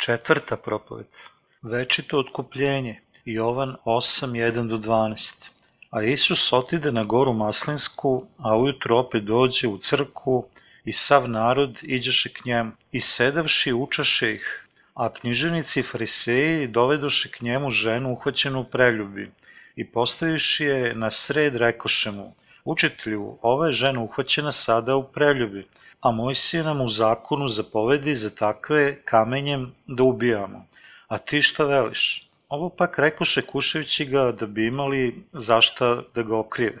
Četvrta propoved. Večito otkupljenje. Jovan 8, 1 do 12. A Isus otide na goru Maslinsku, a ujutro opet dođe u crku i sav narod iđeše k njemu. I sedavši učaše ih, a književnici i fariseji dovedoše k njemu ženu uhvaćenu u preljubi i postavivši je na sred rekoše mu, Učitelju, ova je žena uhvaćena sada u preljubi, a Mojsije nam u zakonu zapovedi za takve kamenjem da ubijamo. A ti šta veliš? Ovo pak rekoše kušajući ga da bi imali zašta da ga okrive.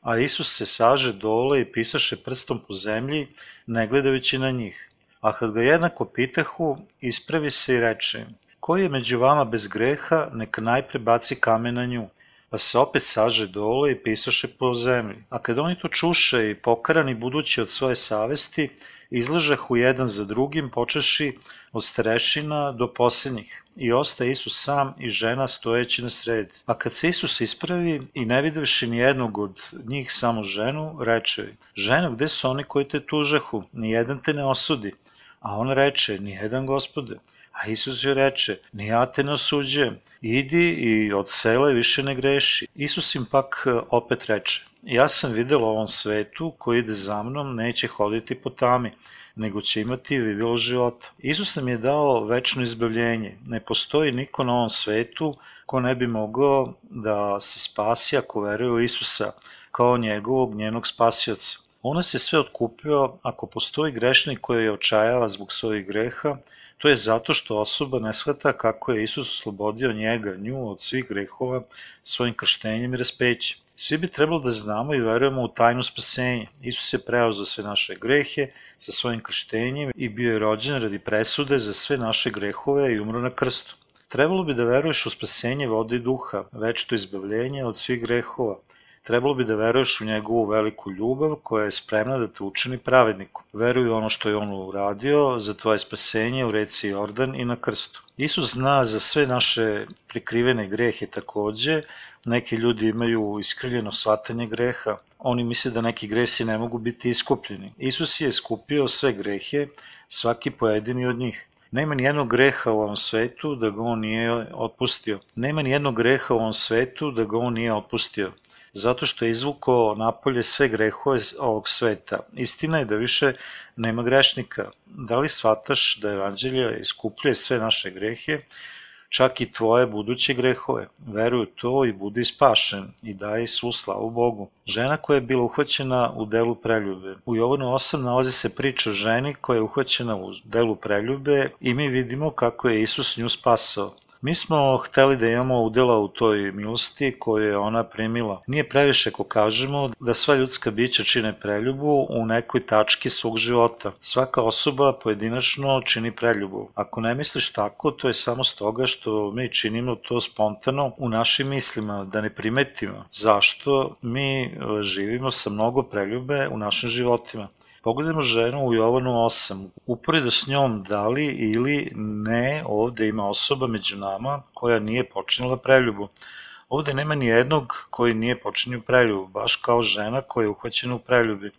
A Isus se saže dole i pisaše prstom po zemlji, ne gledajući na njih. A kad ga jednako pitahu, ispravi se i reče im, koji je među vama bez greha, neka najpre baci kamen na nju pa se opet saže dole i pisaše po zemlji. A kad oni to čuše i pokarani budući od svoje savesti, izlažahu jedan za drugim, počeši od starešina do posljednjih. I ostaje Isus sam i žena stojeći na sredi. A kad se Isus ispravi i ne videvši ni jednog od njih samo ženu, reče joj, ženo, gde su oni koji te tužahu? Nijedan te ne osudi. A on reče, nijedan gospode. A Isus joj reče, ni ja te ne idi i od sela više ne greši. Isus im pak e, opet reče, ja sam videla ovom svetu koji ide za mnom neće hoditi po tami, nego će imati videlo života. Isus nam je dao večno izbavljenje. Ne postoji niko na ovom svetu ko ne bi mogao da se spasi ako veruje u Isusa kao njegovog, njenog spasioca. On nas je sve otkupio ako postoji grešnik koji je očajava zbog svojih greha, To je zato što osoba ne shvata kako je Isus oslobodio njega, nju od svih grehova svojim krštenjem i raspećem. Svi bi trebalo da znamo i verujemo u tajnu spasenja. Isus je preuzao sve naše grehe sa svojim krštenjem i bio je rođen radi presude za sve naše grehove i umro na krstu. Trebalo bi da veruješ u spasenje vode i duha, večito izbavljenje od svih grehova, trebalo bi da veruješ u njegovu veliku ljubav koja je spremna da te učini pravednikom. Veruj u ono što je on uradio za tvoje spasenje u reci Jordan i na krstu. Isus zna za sve naše prikrivene grehe takođe, neki ljudi imaju iskrivljeno shvatanje greha, oni misle da neki gresi ne mogu biti iskupljeni. Isus je iskupio sve grehe, svaki pojedini od njih. Nema ni jednog greha u ovom svetu da ga on nije otpustio. Nema ni jednog greha u ovom svetu da ga on nije otpustio zato što je izvukao napolje sve grehove ovog sveta. Istina je da više nema grešnika. Da li shvataš da evanđelja iskupljuje sve naše grehe, čak i tvoje buduće grehove. Veruj u to i budi spašen i daj svu slavu Bogu. Žena koja je bila uhvaćena u delu preljube. U Jovanu 8 nalazi se priča o ženi koja je uhvaćena u delu preljube i mi vidimo kako je Isus nju spasao. Mi smo hteli da imamo udela u toj milosti koju je ona primila. Nije previše ko kažemo da sva ljudska bića čine preljubu u nekoj tački svog života. Svaka osoba pojedinačno čini preljubu. Ako ne misliš tako, to je samo stoga što mi činimo to spontano u našim mislima, da ne primetimo zašto mi e, živimo sa mnogo preljube u našim životima. Pogledajmo ženu u Jovanu 8. Uporedo s njom da li ili ne ovde ima osoba među nama koja nije počinila preljubu. Ovde nema ni jednog koji nije počinio preljubu, baš kao žena koja je uhvaćena u preljubi.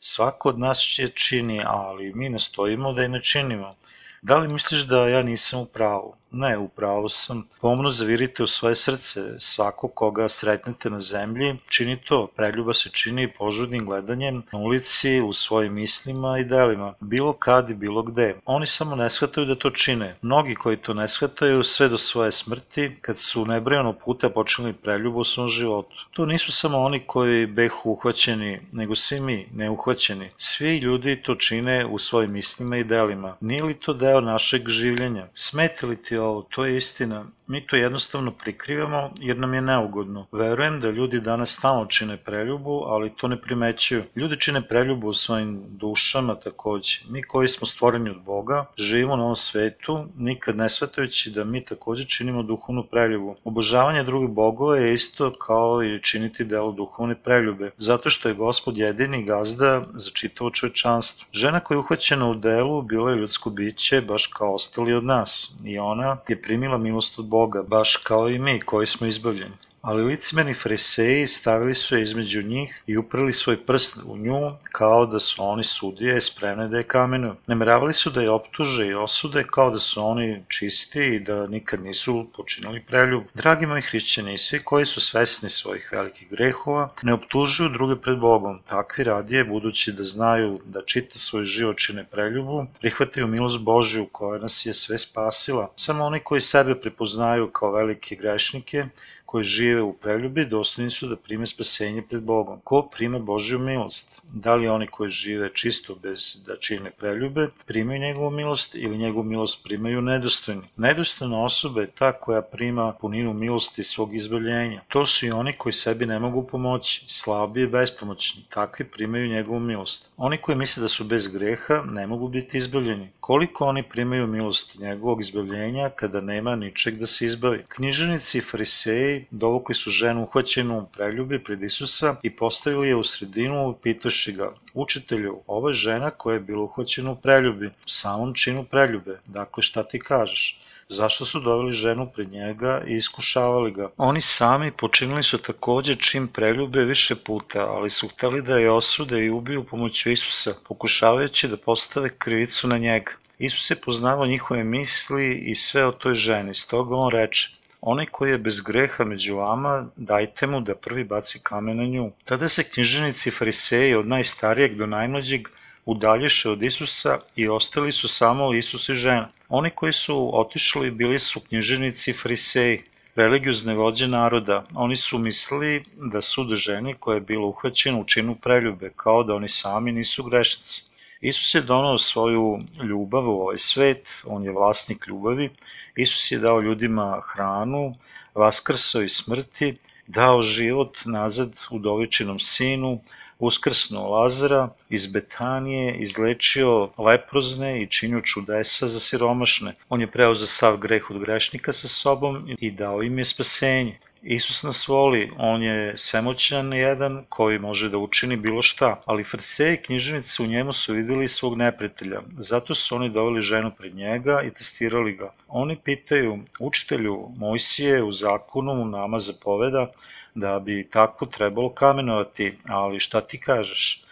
Svako od nas će čini, ali mi nastojimo da je ne činimo. Da li misliš da ja nisam u pravu? Ne, u pravu sam. Pomno zavirite u svoje srce. Svako koga sretnete na zemlji, čini to. Preljuba se čini požudnim gledanjem na ulici, u svojim mislima i delima. Bilo kad i bilo gde. Oni samo ne shvataju da to čine. Mnogi koji to ne shvataju sve do svoje smrti, kad su nebrojano puta počeli preljubu u svom životu. To nisu samo oni koji behu uhvaćeni, nego svi mi, neuhvaćeni. Svi ljudi to čine u svojim mislima i delima. Nije li to deo našeg življenja? Smete li ti ovo, to je istina. Mi to jednostavno prikrivamo jer nam je neugodno. Verujem da ljudi danas stalno čine preljubu, ali to ne primećuju. Ljudi čine preljubu u svojim dušama takođe. Mi koji smo stvoreni od Boga, živimo na ovom svetu, nikad ne shvatajući da mi takođe činimo duhovnu preljubu. Obožavanje drugih bogova je isto kao i činiti delo duhovne preljube, zato što je gospod jedini gazda za čitavo čovečanstvo. Žena koja je uhvaćena u delu bila je ljudsko biće, baš kao ostali od nas, i ona je primila milost od Boga, baš kao i mi koji smo izbavljeni. Ali licimeni fariseji stavili su je između njih i uprili svoj prst u nju kao da su oni sudije spremne da je kamenuju. Nameravali su da je optuže i osude kao da su oni čisti i da nikad nisu počinili preljub. Dragi moji hrišćani, svi koji su svesni svojih velikih grehova, ne optužuju druge pred Bogom. Takvi radije, budući da znaju da čita svoj život čine preljubu, prihvataju milost Božju koja nas je sve spasila. Samo oni koji sebe prepoznaju kao velike grešnike, koji žive u preljubi dostojni su da prime spasenje pred Bogom. Ko prima Božju milost? Da li oni koji žive čisto bez da čine preljube, primaju njegovu milost ili njegovu milost primaju nedostojni? Nedostojna osoba je ta koja prima puninu milosti svog izbavljenja. To su i oni koji sebi ne mogu pomoći, slabi i bespomoćni. Takvi primaju njegovu milost. Oni koji misle da su bez greha ne mogu biti izbavljeni. Koliko oni primaju milost njegovog izbavljenja kada nema ničeg da se izbavi? Knjiženici i fariseji dovukli su ženu uhvaćenu u preljubi pred Isusa i postavili je u sredinu pitaši ga, učitelju, ovo je žena koja je bila uhvaćena u preljubi, u samom činu preljube, dakle šta ti kažeš? Zašto su doveli ženu pred njega i iskušavali ga? Oni sami počinili su takođe čin preljube više puta, ali su hteli da je osude i ubiju pomoću Isusa, pokušavajući da postave krivicu na njega. Isus je poznavao njihove misli i sve o toj ženi, stoga on reče, Onaj koji je bez greha među vama, dajte mu da prvi baci kamen na nju. Tada se knjiženici fariseji od najstarijeg do najmlađeg udalješe od Isusa i ostali su samo Isus i žena. Oni koji su otišli bili su knjiženici fariseji, religiozne vođe naroda. Oni su mislili da sude ženi koja je bila uhvaćena u činu preljube, kao da oni sami nisu grešnici. Isus je donao svoju ljubav u ovaj svet, on je vlasnik ljubavi Isus je dao ljudima hranu, vaskrso iz smrti, dao život nazad udovičinom sinu, uskrsnuo Lazara iz Betanije, izlečio leprozne i činio čudesa za siromašne. On je preuzeo sav greh od grešnika sa sobom i dao im je spasenje. Isus nas voli, on je svemoćan jedan koji može da učini bilo šta, ali farseji i knjiženici u njemu su videli svog neprijatelja, zato su oni doveli ženu pred njega i testirali ga. Oni pitaju, učitelju, Mojsije u zakonu nama zapoveda da bi tako trebalo kamenovati, ali šta ti kažeš?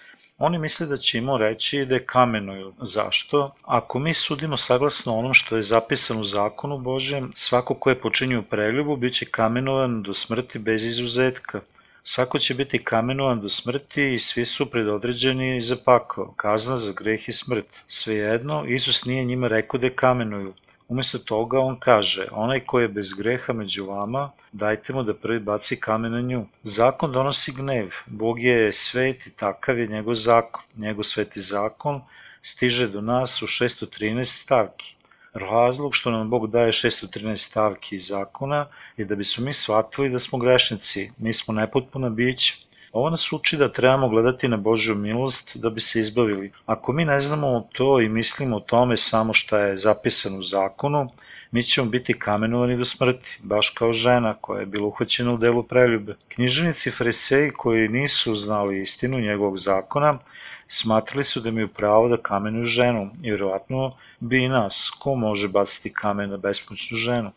Oni misle da će imao reći da je kamenuju. Zašto? Ako mi sudimo saglasno onom što je zapisano u zakonu Božjem, svako ko je počinio preljubu bit će kamenovan do smrti bez izuzetka. Svako će biti kamenovan do smrti i svi su predodređeni za pakao, kazna za greh i smrt. Svejedno, Isus nije njima rekao da je kamenuju. Umesto toga on kaže, onaj ko je bez greha među vama, dajte mu da prvi baci kamen na nju. Zakon donosi gnev, Bog je svet i takav je njegov zakon. Njegov sveti zakon stiže do nas u 613 stavki. Razlog što nam Bog daje 613 stavki zakona je da bismo mi shvatili da smo grešnici, mi smo nepotpuna bića, Ovo nas uči da trebamo gledati na Božju milost da bi se izbavili. Ako mi ne znamo to i mislimo o tome samo šta je zapisano u zakonu, mi ćemo biti kamenovani do smrti, baš kao žena koja je bila uhvaćena u delu preljube. Knjiženici fariseji koji nisu znali istinu njegovog zakona, smatrali su da imaju pravo da kamenuju ženu i vjerovatno bi i nas, ko može baciti kamen na bespomoćnu ženu.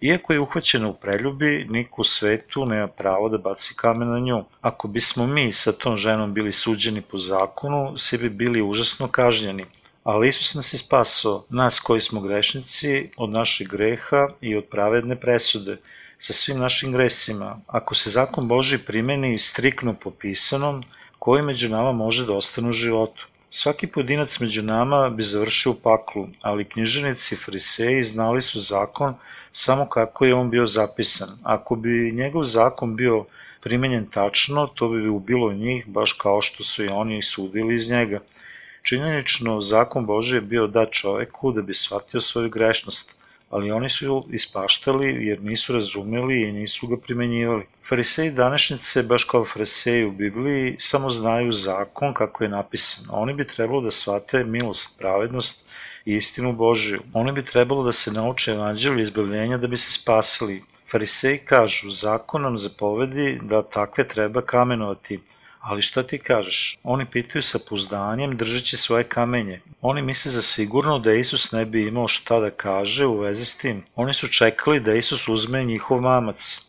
Iako je uhvaćena u preljubi, niko u svetu nema pravo da baci kamen na nju. Ako bismo mi sa tom ženom bili suđeni po zakonu, svi bi bili užasno kažnjeni. Ali Isus nas je spasao, nas koji smo grešnici, od naših greha i od pravedne presude, sa svim našim gresima. Ako se zakon Boži primeni strikno popisanom, koji među nama može da ostane u životu? Svaki pojedinac među nama bi završio u paklu, ali knjiženici i fariseji znali su zakon samo kako je on bio zapisan. Ako bi njegov zakon bio primenjen tačno, to bi ubilo njih, baš kao što su i oni sudili iz njega. Činjenično, zakon Bože je bio dat čoveku da bi shvatio svoju grešnost, ali oni su ispaštali jer nisu razumeli i nisu ga primenjivali. Fariseji današnjice, baš kao fariseji u Bibliji, samo znaju zakon kako je napisan. Oni bi trebalo da shvate milost, pravednost i istinu Božiju. Oni bi trebalo da se nauče evanđelju izbavljenja da bi se spasili. Fariseji kažu, zakon nam zapovedi da takve treba kamenovati, Ali šta ti kažeš? Oni pitaju sa pouzdanjem držeći svoje kamenje. Oni misle za sigurno da Isus ne bi imao šta da kaže u vezi s tim. Oni su čekali da Isus uzme njihov mamac.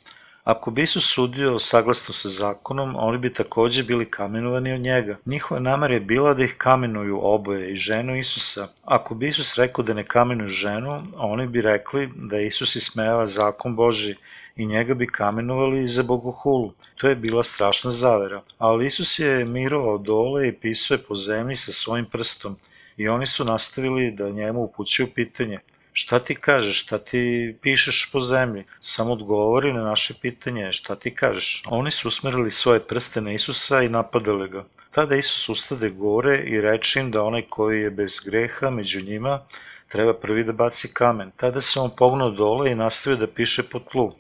Ako bi Isus sudio saglasno sa zakonom, oni bi takođe bili kamenovani od njega. Njihova namera je bila da ih kamenuju oboje i ženu Isusa. Ako bi Isus rekao da ne kamenuju ženu, oni bi rekli da Isus ismejava zakon Boži i njega bi kamenovali za bogohulu. To je bila strašna zavera. Ali Isus je mirovao dole i pisao je po zemlji sa svojim prstom i oni su nastavili da njemu upućuju pitanje. Šta ti kažeš, šta ti pišeš po zemlji? Samo odgovori na naše pitanje, šta ti kažeš? Oni su usmerili svoje prste na Isusa i napadali ga. Tada Isus ustade gore i reče im da onaj koji je bez greha među njima treba prvi da baci kamen. Tada se on pognao dole i nastavio da piše po tlu.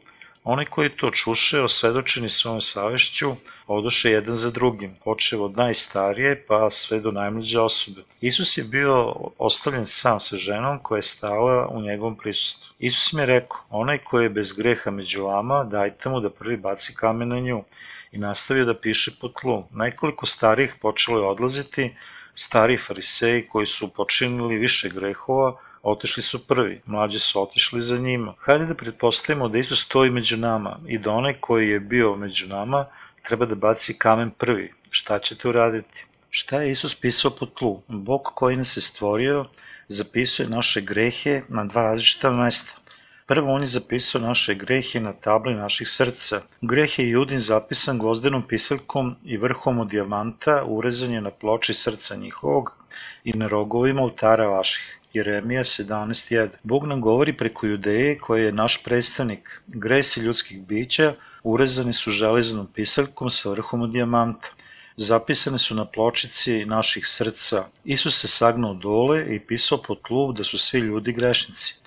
Oni koji to čuše, osvedočeni svojom savešću, odoše jedan za drugim, počeo od najstarije pa sve do najmlađe osobe. Isus je bio ostavljen sam sa ženom koja je stala u njegovom prisustvu. Isus mi je rekao, onaj koji je bez greha među vama, dajte mu da prvi baci kamen na nju i nastavio da piše po tlu. Nekoliko starih počelo je odlaziti, stari fariseji koji su počinili više grehova, Otišli su prvi, mlađi su otišli za njima. Hajde da pretpostavimo da Isus stoji među nama i da onaj koji je bio među nama treba da baci kamen prvi. Šta ćete uraditi? Šta je Isus pisao po tlu? Bog koji nas je stvorio zapisuje naše grehe na dva različita mesta. Prvo on je zapisao naše grehe na tabli naših srca. Greh je Judin zapisan gvozdenom pisaljkom i vrhom od dijamanta urezan je na ploči srca njihovog i na rogovima oltara vaših. Jeremija 17.1. Bog nam govori preko Judeje koja je naš predstavnik. Gresi ljudskih bića urezani su železnom pisaljkom sa vrhom od dijamanta. Zapisane su na pločici naših srca. Isus se sagnao dole i pisao po tlu da su svi ljudi grešnici.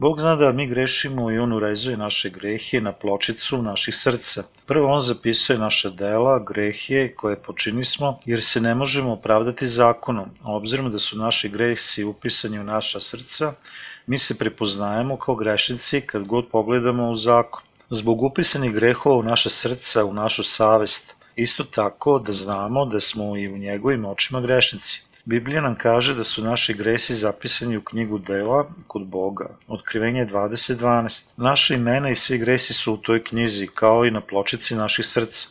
Bog zna da mi grešimo i On urezuje naše grehe na pločicu naših srca. Prvo On zapisuje naša dela, grehe koje počinismo, jer se ne možemo opravdati zakonom. Obzirom da su naši gresi upisani u naša srca, mi se prepoznajemo kao grešnici kad god pogledamo u zakon. Zbog upisanih grehova u naše srca, u našu savest, isto tako da znamo da smo i u njegovim očima grešnici. Biblija nam kaže da su naši gresi zapisani u knjigu dela kod Boga, otkrivenje 20.12. Naše imena i svi gresi su u toj knjizi, kao i na pločici naših srca.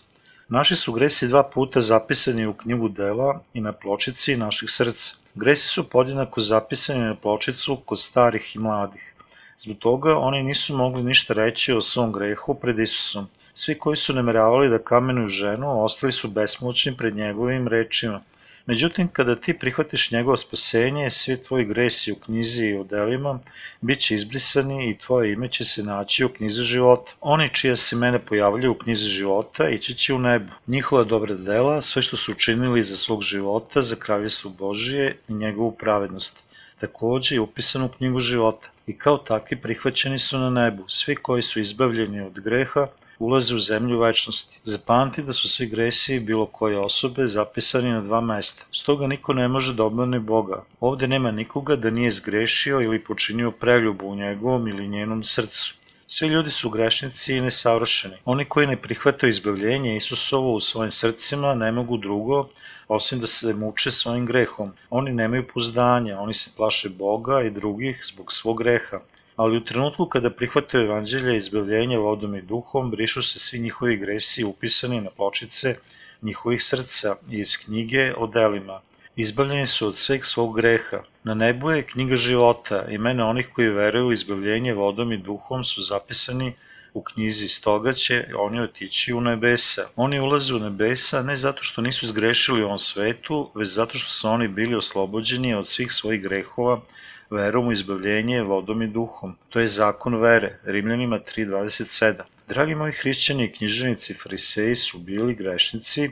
Naši su gresi dva puta zapisani u knjigu dela i na pločici naših srca. Gresi su podjednako zapisani na pločicu kod starih i mladih. Zbog toga oni nisu mogli ništa reći o svom grehu pred Isusom. Svi koji su nameravali da kamenuju ženu, ostali su besmoćni pred njegovim rečima – Međutim, kada ti prihvatiš njegovo spasenje, svi tvoji gresi u knjizi i u delima bit će izbrisani i tvoje ime će se naći u knjizi života. Oni čija se mene pojavljaju u knjizi života ići će u nebo. Njihova dobra dela, sve što su učinili za svog života, za kraljevstvo Božije i njegovu pravednost takođe je upisan u knjigu života i kao takvi prihvaćeni su na nebu. Svi koji su izbavljeni od greha, ulaze u zemlju večnosti. Zapamti da su svi gresi bilo koje osobe zapisani na dva mesta. Stoga niko ne može da obmane Boga. Ovde nema nikoga da nije zgrešio ili počinio preljubu u njegovom ili njenom srcu. Svi ljudi su grešnici i nesavršeni. Oni koji ne prihvataju izbavljenje Isusovo u svojim srcima ne mogu drugo osim da se muče svojim grehom. Oni nemaju pozdanja, oni se plaše Boga i drugih zbog svog greha ali u trenutku kada prihvataju evanđelje izbavljenja vodom i duhom, brišu se svi njihovi gresi upisani na pločice njihovih srca iz knjige o delima. Izbavljeni su od sveg svog greha. Na nebu je knjiga života, imena onih koji veruju u izbavljenje vodom i duhom su zapisani u knjizi, stoga će oni otići u nebesa. Oni ulaze u nebesa ne zato što nisu zgrešili u ovom svetu, već zato što su oni bili oslobođeni od svih svojih grehova verom u izbavljenje vodom i duhom. To je zakon vere, Rimljanima 3.27. Dragi moji hrišćani i knjiženici fariseji su bili grešnici,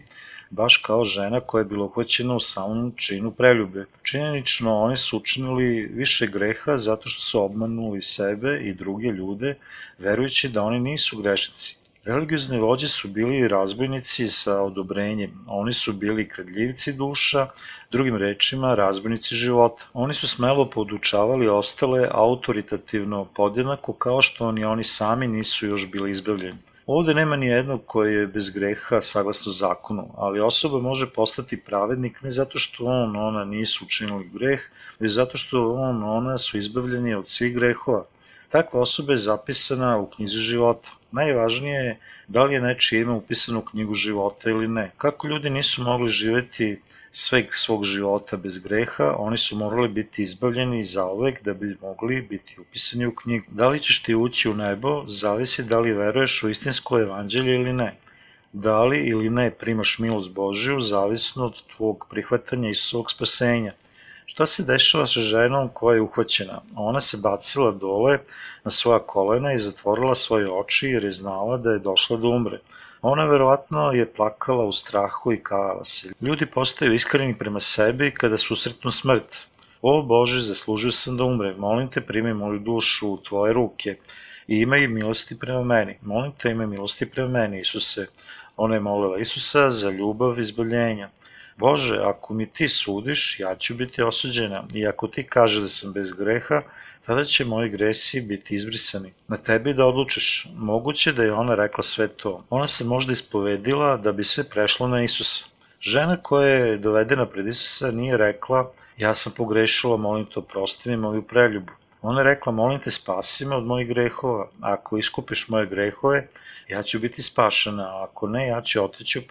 baš kao žena koja je bila uhvaćena u samom činu preljube. Činjenično oni su učinili više greha zato što su obmanuli sebe i druge ljude, verujući da oni nisu grešnici. Religiozne vođe su bili razbojnici sa odobrenjem, oni su bili kradljivci duša, drugim rečima razbojnici života. Oni su smelo podučavali ostale autoritativno podjednako kao što ni oni sami nisu još bili izbavljeni. Ovde nema ni jednog koji je bez greha saglasno zakonu, ali osoba može postati pravednik ne zato što on, ona nisu učinili greh, već zato što on, ona su izbavljeni od svih grehova. Takva osoba je zapisana u knjizi života. Najvažnije je da li je nečije ime upisano u knjigu života ili ne. Kako ljudi nisu mogli živeti sveg svog života bez greha, oni su morali biti izbavljeni za uvek da bi mogli biti upisani u knjigu. Da li ćeš ti ući u nebo, zavisi da li veruješ u istinsko evanđelje ili ne. Da li ili ne primaš milost Božiju, zavisno od tvog prihvatanja Isusovog spasenja. Šta se dešava sa ženom koja je uhvaćena? Ona se bacila dole na svoja kolena i zatvorila svoje oči jer je znala da je došla da umre. Ona verovatno je plakala u strahu i kajala se. Ljudi postaju iskreni prema sebi kada susretnu smrt. O Bože, zaslužio sam da umrem, molim te primi moju dušu u tvoje ruke i imaj milosti prema meni. Molim te imaj milosti prema meni, Isuse. Ona je molila Isusa za ljubav i izbavljenja. Bože, ako mi ti sudiš, ja ću biti osuđena i ako ti kaže da sam bez greha, tada će moji gresi biti izbrisani. Na tebi da odlučiš. Moguće da je ona rekla sve to. Ona se možda ispovedila da bi sve prešlo na Isusa. Žena koja je dovedena pred Isusa nije rekla ja sam pogrešila, molim te oprosti mi moju preljubu. Ona je rekla, molim te spasi me od mojih grehova, ako iskupiš moje grehove, ja ću biti spašena, a ako ne, ja ću otići u.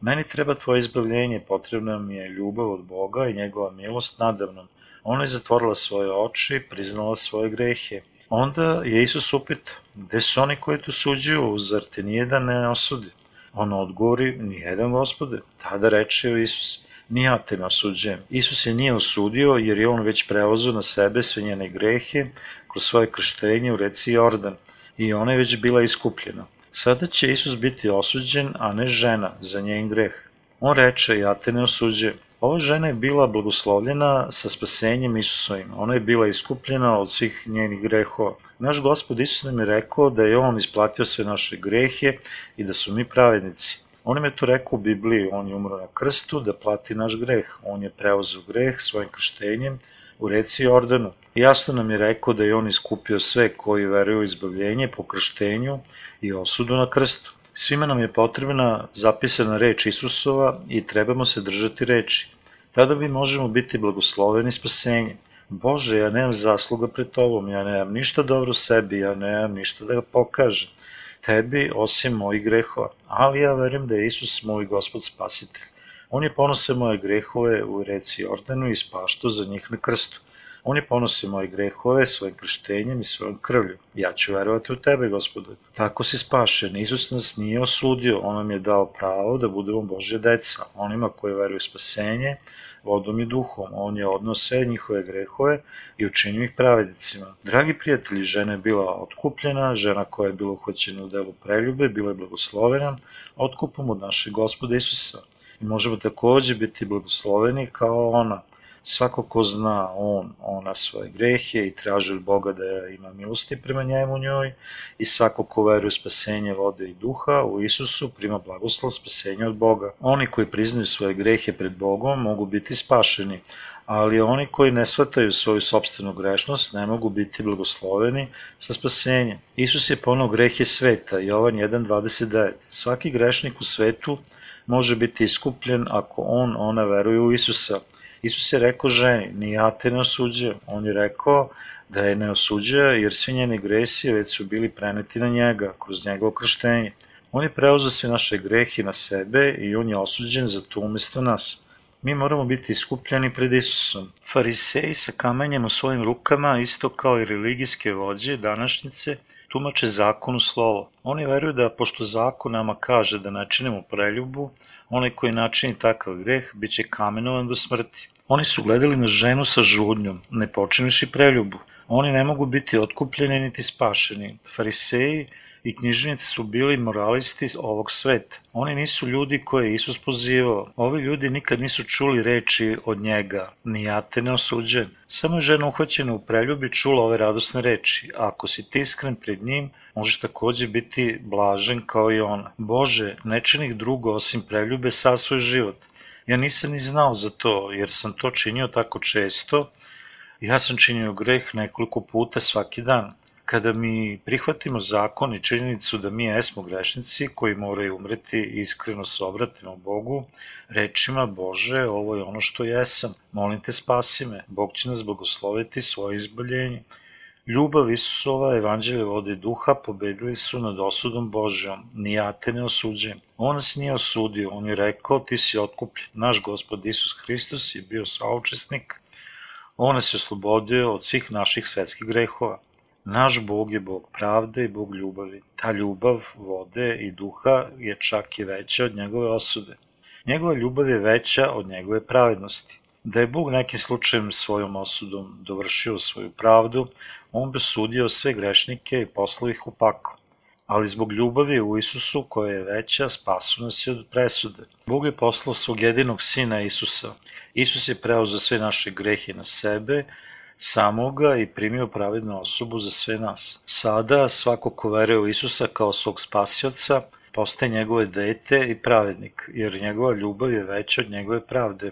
Meni treba tvoje izbavljenje, potrebna mi je ljubav od Boga i njegova milost nadavnom. Ona je zatvorila svoje oči, priznala svoje grehe. Onda je Isus upita, gde su oni koji tu suđuju, zar te nijedan ne osudi? On odgovori, nijedan gospode. Tada reče joj Isus, ni ja te ne osuđujem. Isus je nije osudio jer je on već preozio na sebe sve njene grehe kroz svoje krštenje u reci Jordan i ona je već bila iskupljena. Sada će Isus biti osuđen, a ne žena, za njen greh. On reče, ja te ne osuđujem. Ova žena je bila blagoslovljena sa spasenjem Isusovim. Ona je bila iskupljena od svih njenih grehova. Naš gospod Isus nam je rekao da je On isplatio sve naše grehe i da su mi pravednici. On je to rekao u Bibliji, on je umro na krstu da plati naš greh. On je preuzeo greh svojim krštenjem u reci Jordanu. Jasno nam je rekao da je on iskupio sve koji veruju u izbavljenje po krštenju i osudu na krstu. Svima nam je potrebna zapisana reč Isusova i trebamo se držati reči. Tada bi možemo biti blagosloveni spasenjem. Bože, ja nemam zasluga pred tobom, ja nemam ništa dobro sebi, ja nemam ništa da pokažem tebi osim mojih grehova, ali ja verujem da je Isus moj gospod spasitelj. On je ponose moje grehove u reci Jordanu i spašto za njih na krstu. On je ponose moje grehove svojim krštenjem i svojom krvlju. Ja ću verovati u tebe, gospode. Tako si spašen. Isus nas nije osudio, on nam je dao pravo da budemo Božje deca. Onima koji veruju spasenje, vodom i duhom. On je odno sve njihove grehove i učinio ih pravedicima. Dragi prijatelji, žena je bila otkupljena, žena koja je bila uhvaćena u delu preljube, bila je blagoslovena otkupom od našeg gospoda Isusa. I možemo takođe biti blagosloveni kao ona. Svako ko zna on, ona svoje grehe i traži od Boga da ima milosti prema njemu njoj i svako ko veruje spasenje vode i duha u Isusu prima blagoslov spasenja od Boga. Oni koji priznaju svoje grehe pred Bogom mogu biti spašeni, ali oni koji ne shvataju svoju sobstvenu grešnost ne mogu biti blagosloveni sa spasenjem. Isus je ponao grehe sveta, Jovan 1.29. Svaki grešnik u svetu može biti iskupljen ako on, ona veruje u Isusa. Isus je rekao ženi, ni ja te ne osuđujem. On je rekao da je ne osuđuje jer svi njeni gresi već su bili preneti na njega kroz njegovo krštenje. On je preuzeo sve naše grehe na sebe i on je osuđen za to umesto nas. Mi moramo biti iskupljeni pred Isusom. Fariseji sa kamenjem u svojim rukama, isto kao i religijske vođe današnjice, tumače zakonu slovo. Oni veruju da, pošto zakon nama kaže da načinimo preljubu, onaj koji načini takav greh bit će kamenovan do smrti. Oni su gledali na ženu sa žudnjom, ne počiniši preljubu. Oni ne mogu biti otkupljeni niti spašeni. Fariseji i knjižnici su bili moralisti ovog sveta. Oni nisu ljudi koje je Isus pozivao. Ovi ljudi nikad nisu čuli reči od njega, ni ja te ne osuđujem. Samo je žena uhvaćena u preljubi čula ove radosne reči. Ako si ti iskren pred njim, možeš takođe biti blažen kao i ona. Bože, ne činih drugo osim preljube sa svoj život. Ja nisam ni znao za to, jer sam to činio tako često. Ja sam činio greh nekoliko puta svaki dan kada mi prihvatimo zakon i činjenicu da mi jesmo grešnici koji moraju umreti i iskreno se obratimo Bogu, rečima Bože, ovo je ono što jesam, molim te spasi me, Bog će nas blagosloviti svoje izboljenje. Ljubav Isusova, evanđelje vode i duha pobedili su nad osudom Božjom, ni ja te ne osuđujem. On nas nije osudio, on je rekao ti si otkupljen. Naš gospod Isus Hristos je bio saučesnik, on nas je oslobodio od svih naših svetskih grehova. Naš Bog je Bog pravde i Bog ljubavi. Ta ljubav vode i duha je čak i veća od njegove osude. Njegova ljubav je veća od njegove pravednosti. Da je Bog nekim slučajem svojom osudom dovršio svoju pravdu, on bi sudio sve grešnike i poslao ih u pako. Ali zbog ljubavi u Isusu koja je veća, spasu nas je od presude. Bog je poslao svog jedinog sina Isusa. Isus je preuzeo sve naše grehe na sebe, samoga i primio pravednu osobu za sve nas. Sada svako ko veruje u Isusa kao svog spasioca, postaje njegove dete i pravednik, jer njegova ljubav je veća od njegove pravde.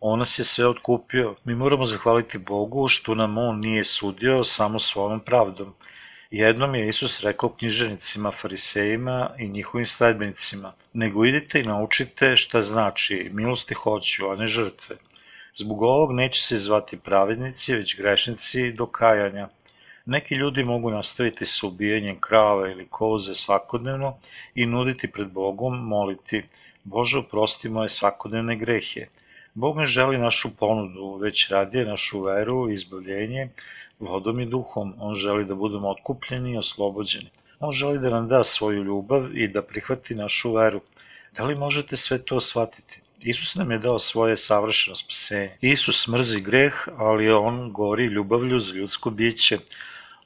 On nas je sve otkupio. Mi moramo zahvaliti Bogu što nam On nije sudio samo svojom pravdom. Jednom je Isus rekao knjiženicima, farisejima i njihovim sledbenicima, nego idite i naučite šta znači milosti hoću, a ne žrtve. Zbog ovog neće se zvati pravednici, već grešnici do kajanja. Neki ljudi mogu nastaviti sa ubijanjem krava ili koze svakodnevno i nuditi pred Bogom, moliti, Bože, oprosti moje svakodnevne grehe. Bog ne želi našu ponudu, već radije našu veru i izbavljenje vodom i duhom. On želi da budemo otkupljeni i oslobođeni. On želi da nam da svoju ljubav i da prihvati našu veru. Da li možete sve to shvatiti? Isus nam je dao svoje savršeno spasenje. Isus mrzi greh, ali on gori ljubavlju za ljudsko biće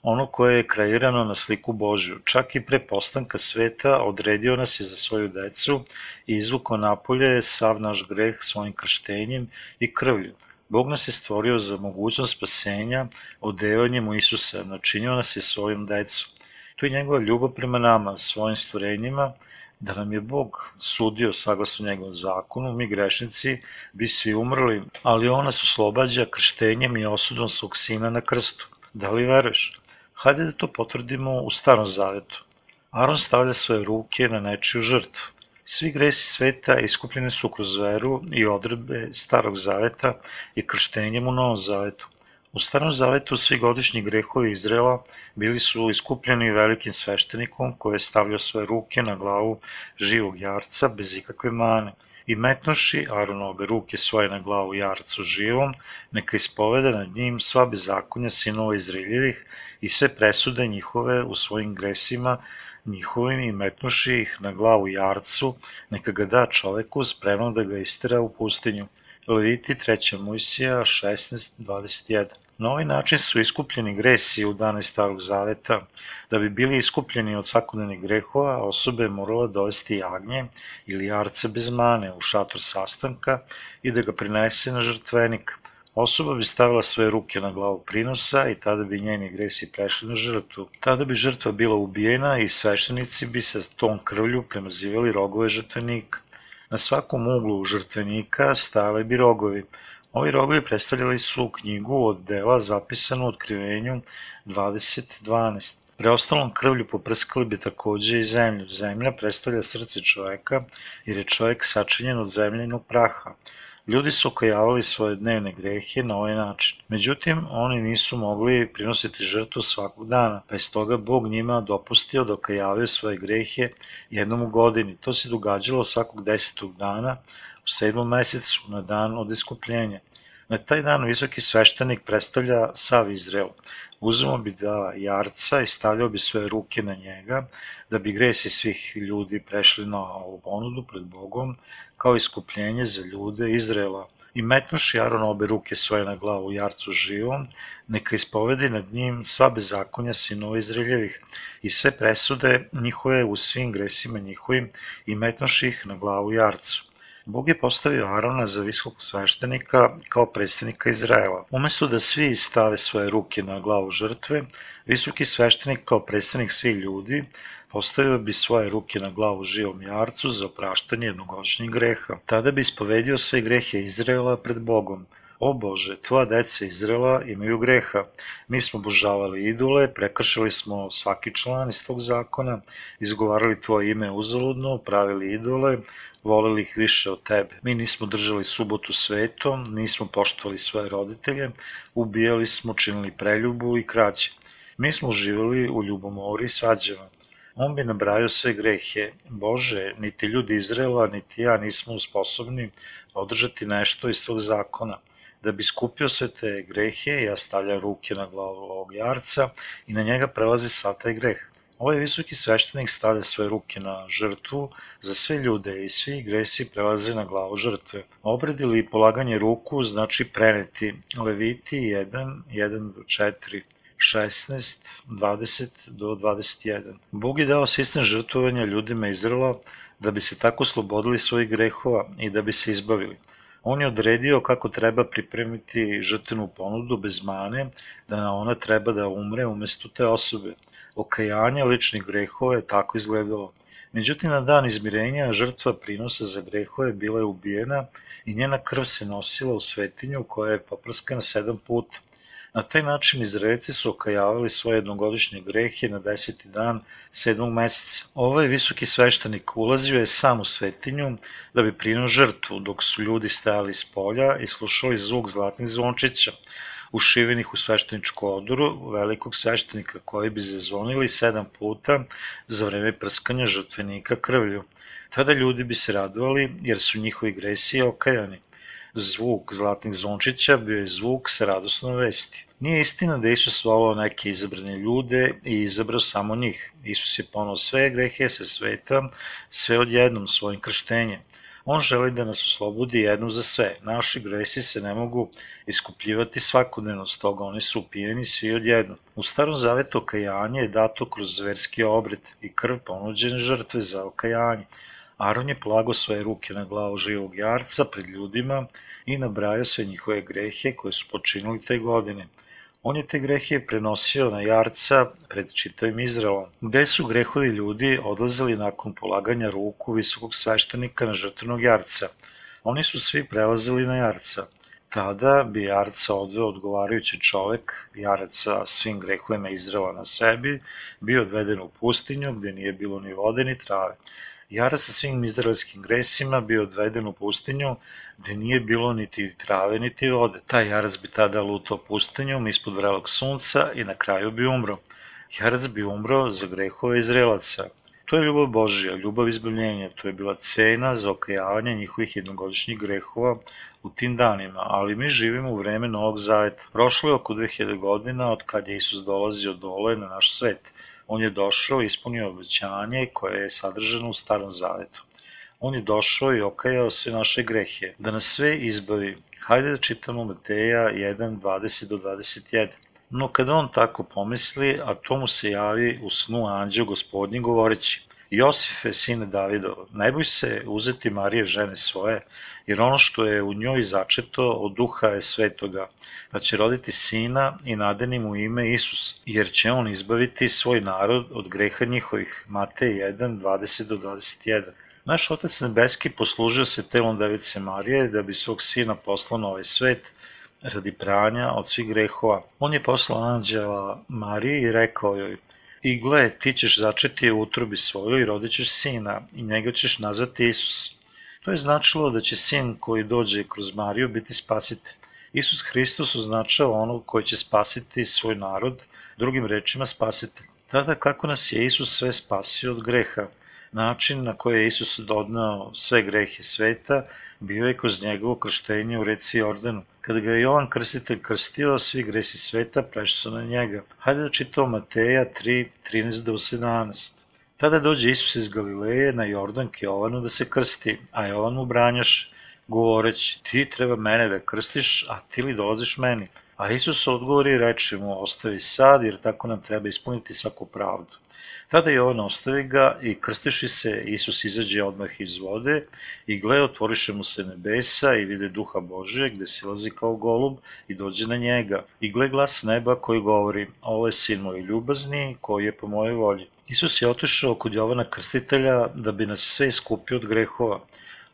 ono koje je kreirano na sliku Božju. Čak i pre postanka sveta odredio nas je za svoju decu i izvuko napolje sav naš greh svojim krštenjem i krvlju. Bog nas je stvorio za mogućnost spasenja odevanjem u Isusa, načinio nas je svojim decom. Tu je njegova ljubav prema nama, svojim stvorenjima, da nam je Bog sudio saglasno njegovom zakonu, mi grešnici bi svi umrli, ali on nas oslobađa krštenjem i osudom svog sina na krstu. Da li veruješ? Hajde da to potvrdimo u starom zavetu. Aron stavlja svoje ruke na nečiju žrtvu. Svi gresi sveta iskupljeni su kroz veru i odredbe starog zaveta i krštenjem u novom zavetu. U starom zavetu svi godišnji grehovi Izrela bili su iskupljeni velikim sveštenikom koji je stavljao svoje ruke na glavu živog jarca bez ikakve mane i metnoši Aronove ruke svoje na glavu jarcu živom, neka ispovede nad njim sva bezakonja sinova Izraeljevih i sve presude njihove u svojim gresima njihovim i metnuši ih na glavu jarcu, neka ga da čoveku spremno da ga istera u pustinju. Leviti 3. Mojsija 16.21 Na ovaj način su iskupljeni gresi u dane starog zaveta. Da bi bili iskupljeni od svakodnevnih grehova, osobe je morala dovesti jagnje ili jarce bez mane u šator sastanka i da ga prinese na žrtvenik. Osoba bi stavila sve ruke na glavu prinosa i tada bi njeni gresi prešli na žrtvu. Tada bi žrtva bila ubijena i sveštenici bi se tom krvlju premazivali rogove žrtvenika. Na svakom uglu žrtvenika stale bi rogovi. Ovi rogovi predstavljali su knjigu od dela zapisanu u otkrivenju 2012. Preostalom krvlju poprskali bi takođe i zemlju. Zemlja predstavlja srce čoveka jer je čovek sačinjen od zemljenog praha. Ljudi su okajavali svoje dnevne grehe na ovaj način. Međutim, oni nisu mogli prinositi žrtvu svakog dana, pa je stoga Bog njima dopustio da okajavaju svoje grehe jednom u godini. To se događalo svakog desetog dana u sedmom mesecu na dan od iskupljenja. Na taj dan visoki sveštenik predstavlja sav Izrael. Uzemo bi da jarca i stavljao bi svoje ruke na njega, da bi gresi svih ljudi prešli na ovu ponudu pred Bogom, kao iskupljenje za ljude Izrela. I metnuši Aron obe ruke svoje na glavu jarcu živom, neka ispovedi nad njim sva bezakonja sinova Izraeljevih i sve presude njihove u svim gresima njihovim i metnuši ih na glavu jarcu. Bog je postavio Arona za visokog sveštenika kao predstavnika Izraela. Umesto da svi stave svoje ruke na glavu žrtve, visoki sveštenik kao predstavnik svih ljudi postavio bi svoje ruke na glavu živom jarcu za opraštanje jednogodišnjih greha. Tada bi ispovedio sve grehe Izraela pred Bogom. O Bože, tvoja deca Izrela imaju greha. Mi smo obožavali idole, prekršili smo svaki član iz tog zakona, izgovarali tvoje ime uzaludno, pravili idole, voleli ih više od tebe. Mi nismo držali subotu svetom, nismo poštovali svoje roditelje, ubijali smo, činili preljubu i krađe. Mi smo uživali u ljubomori i svađama. On bi nabrajao sve grehe. Bože, niti ljudi Izrela, niti ja nismo sposobni održati nešto iz tvog zakona. Da bi skupio sve te grehe, ja stavljam ruke na glavu ovog jarca i na njega prelazi sav taj greh. Ovaj visoki sveštenik stavlja svoje ruke na žrtvu za sve ljude i svi gresi prelaze na glavu žrtve. Obred ili polaganje ruku znači preneti. Leviti 1, 1 do 4. 16, 20 do 21. Bog je dao sistem žrtvovanja ljudima Izrela da bi se tako slobodili svojih grehova i da bi se izbavili. On je odredio kako treba pripremiti žrtvenu ponudu bez mane, da ona treba da umre umesto te osobe. Okajanje ličnih grehova je tako izgledalo. Međutim, na dan izmirenja žrtva prinosa za grehove bila je ubijena i njena krv se nosila u svetinju koja je poprskana sedam puta. Na taj način Izraelci su okajavali svoje jednogodišnje grehe na deseti dan sedmog meseca. Ovaj visoki sveštenik ulazio je sam u svetinju da bi prinuo žrtvu, dok su ljudi stajali iz polja i slušali zvuk zlatnih zvončića, ušivenih u svešteničku odoru velikog sveštenika koji bi zazvonili sedam puta za vreme prskanja žrtvenika krvlju. Tada ljudi bi se radovali jer su njihovi gresi okajani. Zvuk zlatnih zvončića bio je zvuk sa radosnom vesti. Nije istina da Isus volao neke izabrane ljude i izabrao samo njih. Isus je ponao sve grehe sa sveta, sve odjednom svojim krštenjem. On želi da nas oslobodi jednom za sve. Naši gresi se ne mogu iskupljivati svakodnevno, stoga oni su upijeni svi odjednom. U starom zavetu okajanje je dato kroz zverski obred i krv ponuđene žrtve za okajanje. Aron je polagao svoje ruke na glavu živog jarca pred ljudima i nabrajao sve njihove grehe koje su počinili te godine. On je te grehe prenosio na jarca pred čitavim Izraelom. Gde su grehovi ljudi odlazili nakon polaganja ruku visokog sveštenika na žrtvenog jarca? Oni su svi prelazili na jarca. Tada bi jarca odveo odgovarajući čovek, jarac sa svim grehovima Izraela na sebi, bio odveden u pustinju gde nije bilo ni vode ni trave. Jara sa svim izraelskim gresima bio odveden u pustinju, gde nije bilo niti trave niti vode. Taj jarac bi tada lutao pustinjom ispod vrelog sunca i na kraju bi umro. Jarac bi umro za grehove Izraelaca. To je ljubav Božija, ljubav izbavljenja, to je bila cena za okajavanje njihovih jednogodišnjih grehova u tim danima, ali mi živimo u vreme Novog Zaveta. Prošlo je oko 2000 godina od kad je Isus dolazio dole na naš svet. On je došao i ispunio obećanje koje je sadržano u Starom Zavetu. On je došao i okajao sve naše grehe, da nas sve izbavi. Hajde da čitamo Mateja 1, 20 do 21. No kada on tako pomisli, a to mu se javi u snu anđeo gospodnji govoreći, Josife, sine Davidov, ne boj se uzeti Marije žene svoje, jer ono što je u njoj začeto od duha je svetoga, pa će roditi sina i nadeni mu ime Isus, jer će on izbaviti svoj narod od greha njihovih. Matej 1, 20 do 21. Naš Otac Nebeski poslužio se telom Device Marije da bi svog sina poslao na ovaj svet radi pranja od svih grehova. On je poslao anđela Mariji i rekao joj, I gle, ti ćeš začeti u utrobi svojoj i rodit ćeš sina i njega ćeš nazvati Isus. To je značilo da će sin koji dođe kroz Mariju biti spasitelj. Isus Hristos označava onog koji će spasiti svoj narod, drugim rečima spasitelj. Tada kako nas je Isus sve spasio od greha, način na koji je Isus dodnao sve grehe sveta, bio je kroz njegovo krštenje u reci Jordanu. Kada ga je Jovan Krstitelj krstio, svi gresi sveta prešli su na njega. Hajde da čitamo Mateja 3, 13 do 17. Tada dođe Isus iz Galileje na Jordan k Jovanu da se krsti, a Jovan mu branjaš, govoreći, ti treba mene da krstiš, a ti li dolaziš meni? A Isus odgovori i reče mu, ostavi sad, jer tako nam treba ispuniti svaku pravdu. Tada Jovan ostavi ga i krstiši se, Isus izađe odmah iz vode i gle, otvoriše mu se nebesa i vide duha Božije gde silazi kao golub i dođe na njega. I gle glas neba koji govori, ovo je sin moj ljubazni koji je po mojoj volji. Isus je otišao kod Jovana krstitelja da bi nas sve iskupio od grehova.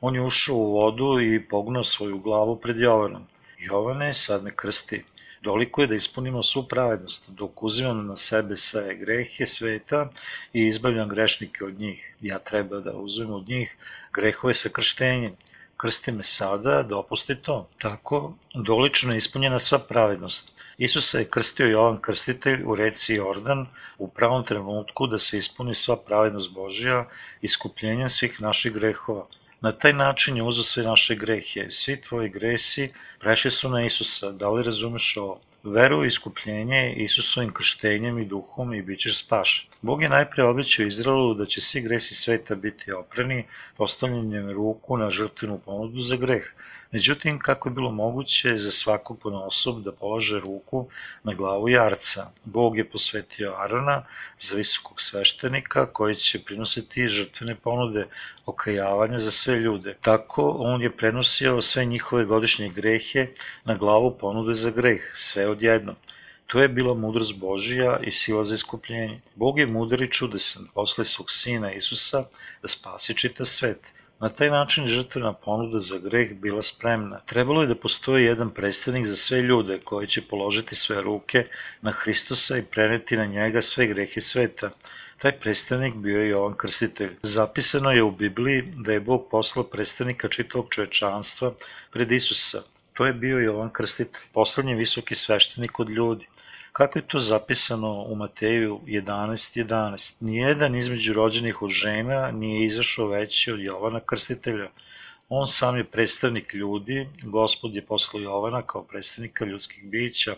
On je ušao u vodu i pognao svoju glavu pred Jovanom. Jovane, sad me krsti. Doliko je da ispunimo svu pravednost, dok uzimam na sebe sve grehe sveta i izbavljam grešnike od njih. Ja treba da uzmem od njih grehove sa krštenjem. krsti me sada, dopusti to. Tako, dolično je ispunjena sva pravednost. Isusa je krstio Jovan Krstitelj u reci Jordan u pravom trenutku da se ispuni sva pravednost Božija iskupljenjem svih naših grehova. Na taj način je uzo sve naše grehe. Svi tvoji gresi prešli su na Isusa. Da li razumeš ovo? Veru u iskupljenje Isusovim krštenjem i duhom i bit ćeš spašen. Bog je najpre obećao Izraelu da će svi gresi sveta biti oprani postavljanjem ruku na žrtvenu ponudu za greh. Međutim, kako je bilo moguće za svakog ponosob da polože ruku na glavu jarca? Bog je posvetio Arona za visokog sveštenika koji će prinositi žrtvene ponude okajavanja za sve ljude. Tako on je prenosio sve njihove godišnje grehe na glavu ponude za greh, sve odjedno. To je bila mudrost Božija i sila za iskupljenje. Bog je mudar i čudesan, posle svog sina Isusa da spasi čita svet. Na taj način žrtvena ponuda za greh bila spremna. Trebalo je da postoji jedan predstavnik za sve ljude koji će položiti sve ruke na Hristosa i preneti na njega sve grehe sveta. Taj predstavnik bio je Jovan Krstitelj. Zapisano je u Bibliji da je Bog poslao predstavnika čitavog čovečanstva pred Isusa. To je bio Jovan Krstitelj, poslednji visoki sveštenik od ljudi. Kako je to zapisano u Mateju 11.11? 11. Nijedan između rođenih od žena nije izašao veći od Jovana Krstitelja. On sam je predstavnik ljudi, gospod je poslao Jovana kao predstavnika ljudskih bića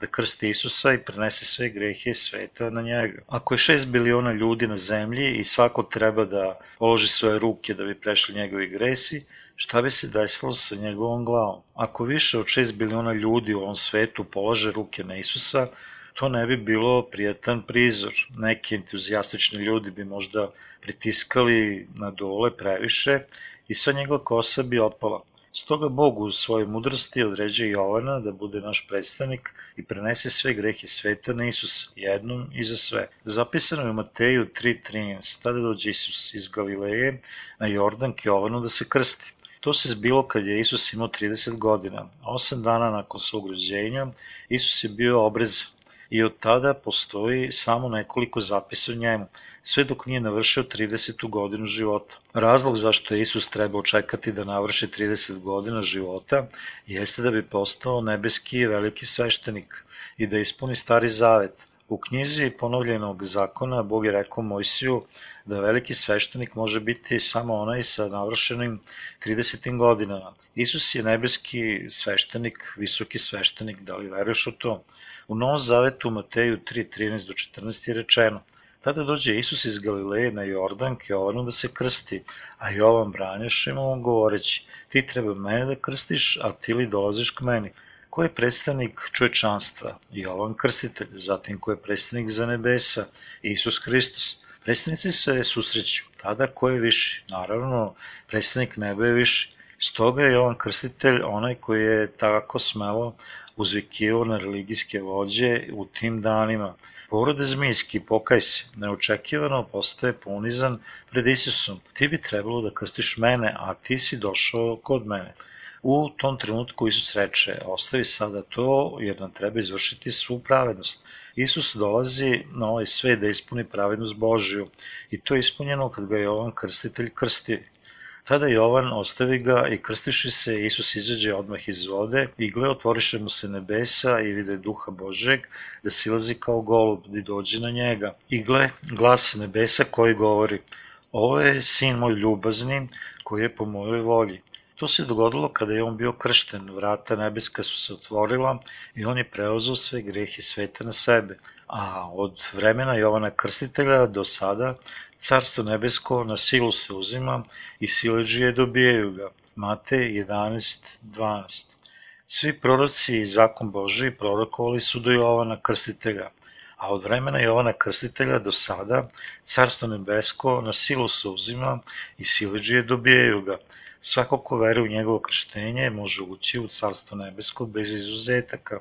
da krsti Isusa i prenese sve grehe sveta na njega. Ako je 6 biliona ljudi na zemlji i svako treba da položi svoje ruke da bi prešli njegovi gresi, šta bi se desilo sa njegovom glavom? Ako više od 6 biliona ljudi u ovom svetu polože ruke na Isusa, to ne bi bilo prijatan prizor. Neki entuzijastični ljudi bi možda pritiskali na dole previše i sva njegova kosa bi otpala. Stoga Bog u svojoj mudrosti određuje Jovana da bude naš predstavnik i prenese sve grehe sveta na Isus, jednom i za sve. Zapisano je u Mateju 3.13. Tada dođe Isus iz Galileje na Jordan k Jovanu da se krsti. To se zbilo kad je Isus imao 30 godina. Osam dana nakon svog rođenja Isus je bio obrezan i od tada postoji samo nekoliko zapisa o njemu, sve dok nije navršio 30. godinu života. Razlog zašto je Isus trebao čekati da navrši 30 godina života jeste da bi postao nebeski veliki sveštenik i da ispuni stari zavet. U knjizi ponovljenog zakona Bog je rekao Mojsiju da veliki sveštenik može biti samo onaj sa navršenim 30. godinama. Isus je nebeski sveštenik, visoki sveštenik, da li veruješ u to? U Novom Zavetu Mateju 3.13 do 14 je rečeno Tada dođe Isus iz Galileje na Jordan k Jovanu da se krsti, a Jovan branješe mu govoreći, ti treba mene da krstiš, a ti li dolaziš k meni? Ko je predstavnik čovečanstva? Jovan krstitelj, zatim ko je predstavnik za nebesa? Isus Hristos. Predstavnici se susreću. Tada ko je viši? Naravno, predstavnik neba je viši. Stoga je Jovan krstitelj onaj koji je tako smelo uzvikivao na religijske vođe u tim danima. Porode zmijski, pokaj se, neočekivano postaje ponizan pred Isusom. Ti bi trebalo da krstiš mene, a ti si došao kod mene. U tom trenutku Isus reče, ostavi sada to, jer nam treba izvršiti svu pravednost. Isus dolazi na ovaj svet da ispuni pravednost Božiju i to je ispunjeno kad ga je Jovan krstitelj krsti. Tada Jovan ostavi ga i krstiši se, Isus izađe odmah iz vode i gle otvoriše mu se nebesa i vide duha Božeg da silazi kao golub i dođe na njega. I gle, glas nebesa koji govori, ovo je sin moj ljubazni koji je po mojoj volji. To se dogodilo kada je on bio kršten, vrata nebeska su se otvorila i on je preozao sve grehe sveta na sebe. A od vremena Jovana Krstitelja do sada carstvo nebesko na silu se uzima i sileđije dobijaju ga. Matej 11.12 Svi proroci i zakon Boži prorokovali su do Jovana Krstitelja, a od vremena Jovana Krstitelja do sada carstvo nebesko na silu se uzima i sileđije dobijaju ga. Svako ko veruje u njegovo krštenje može ući u carstvo nebesko bez izuzetaka.